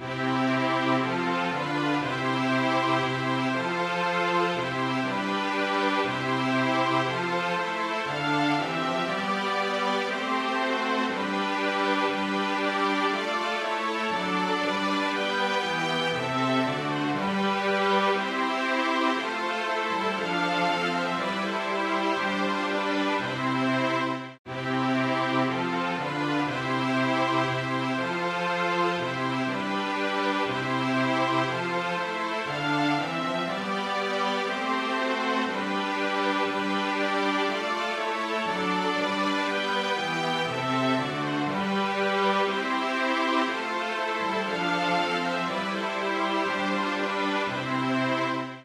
you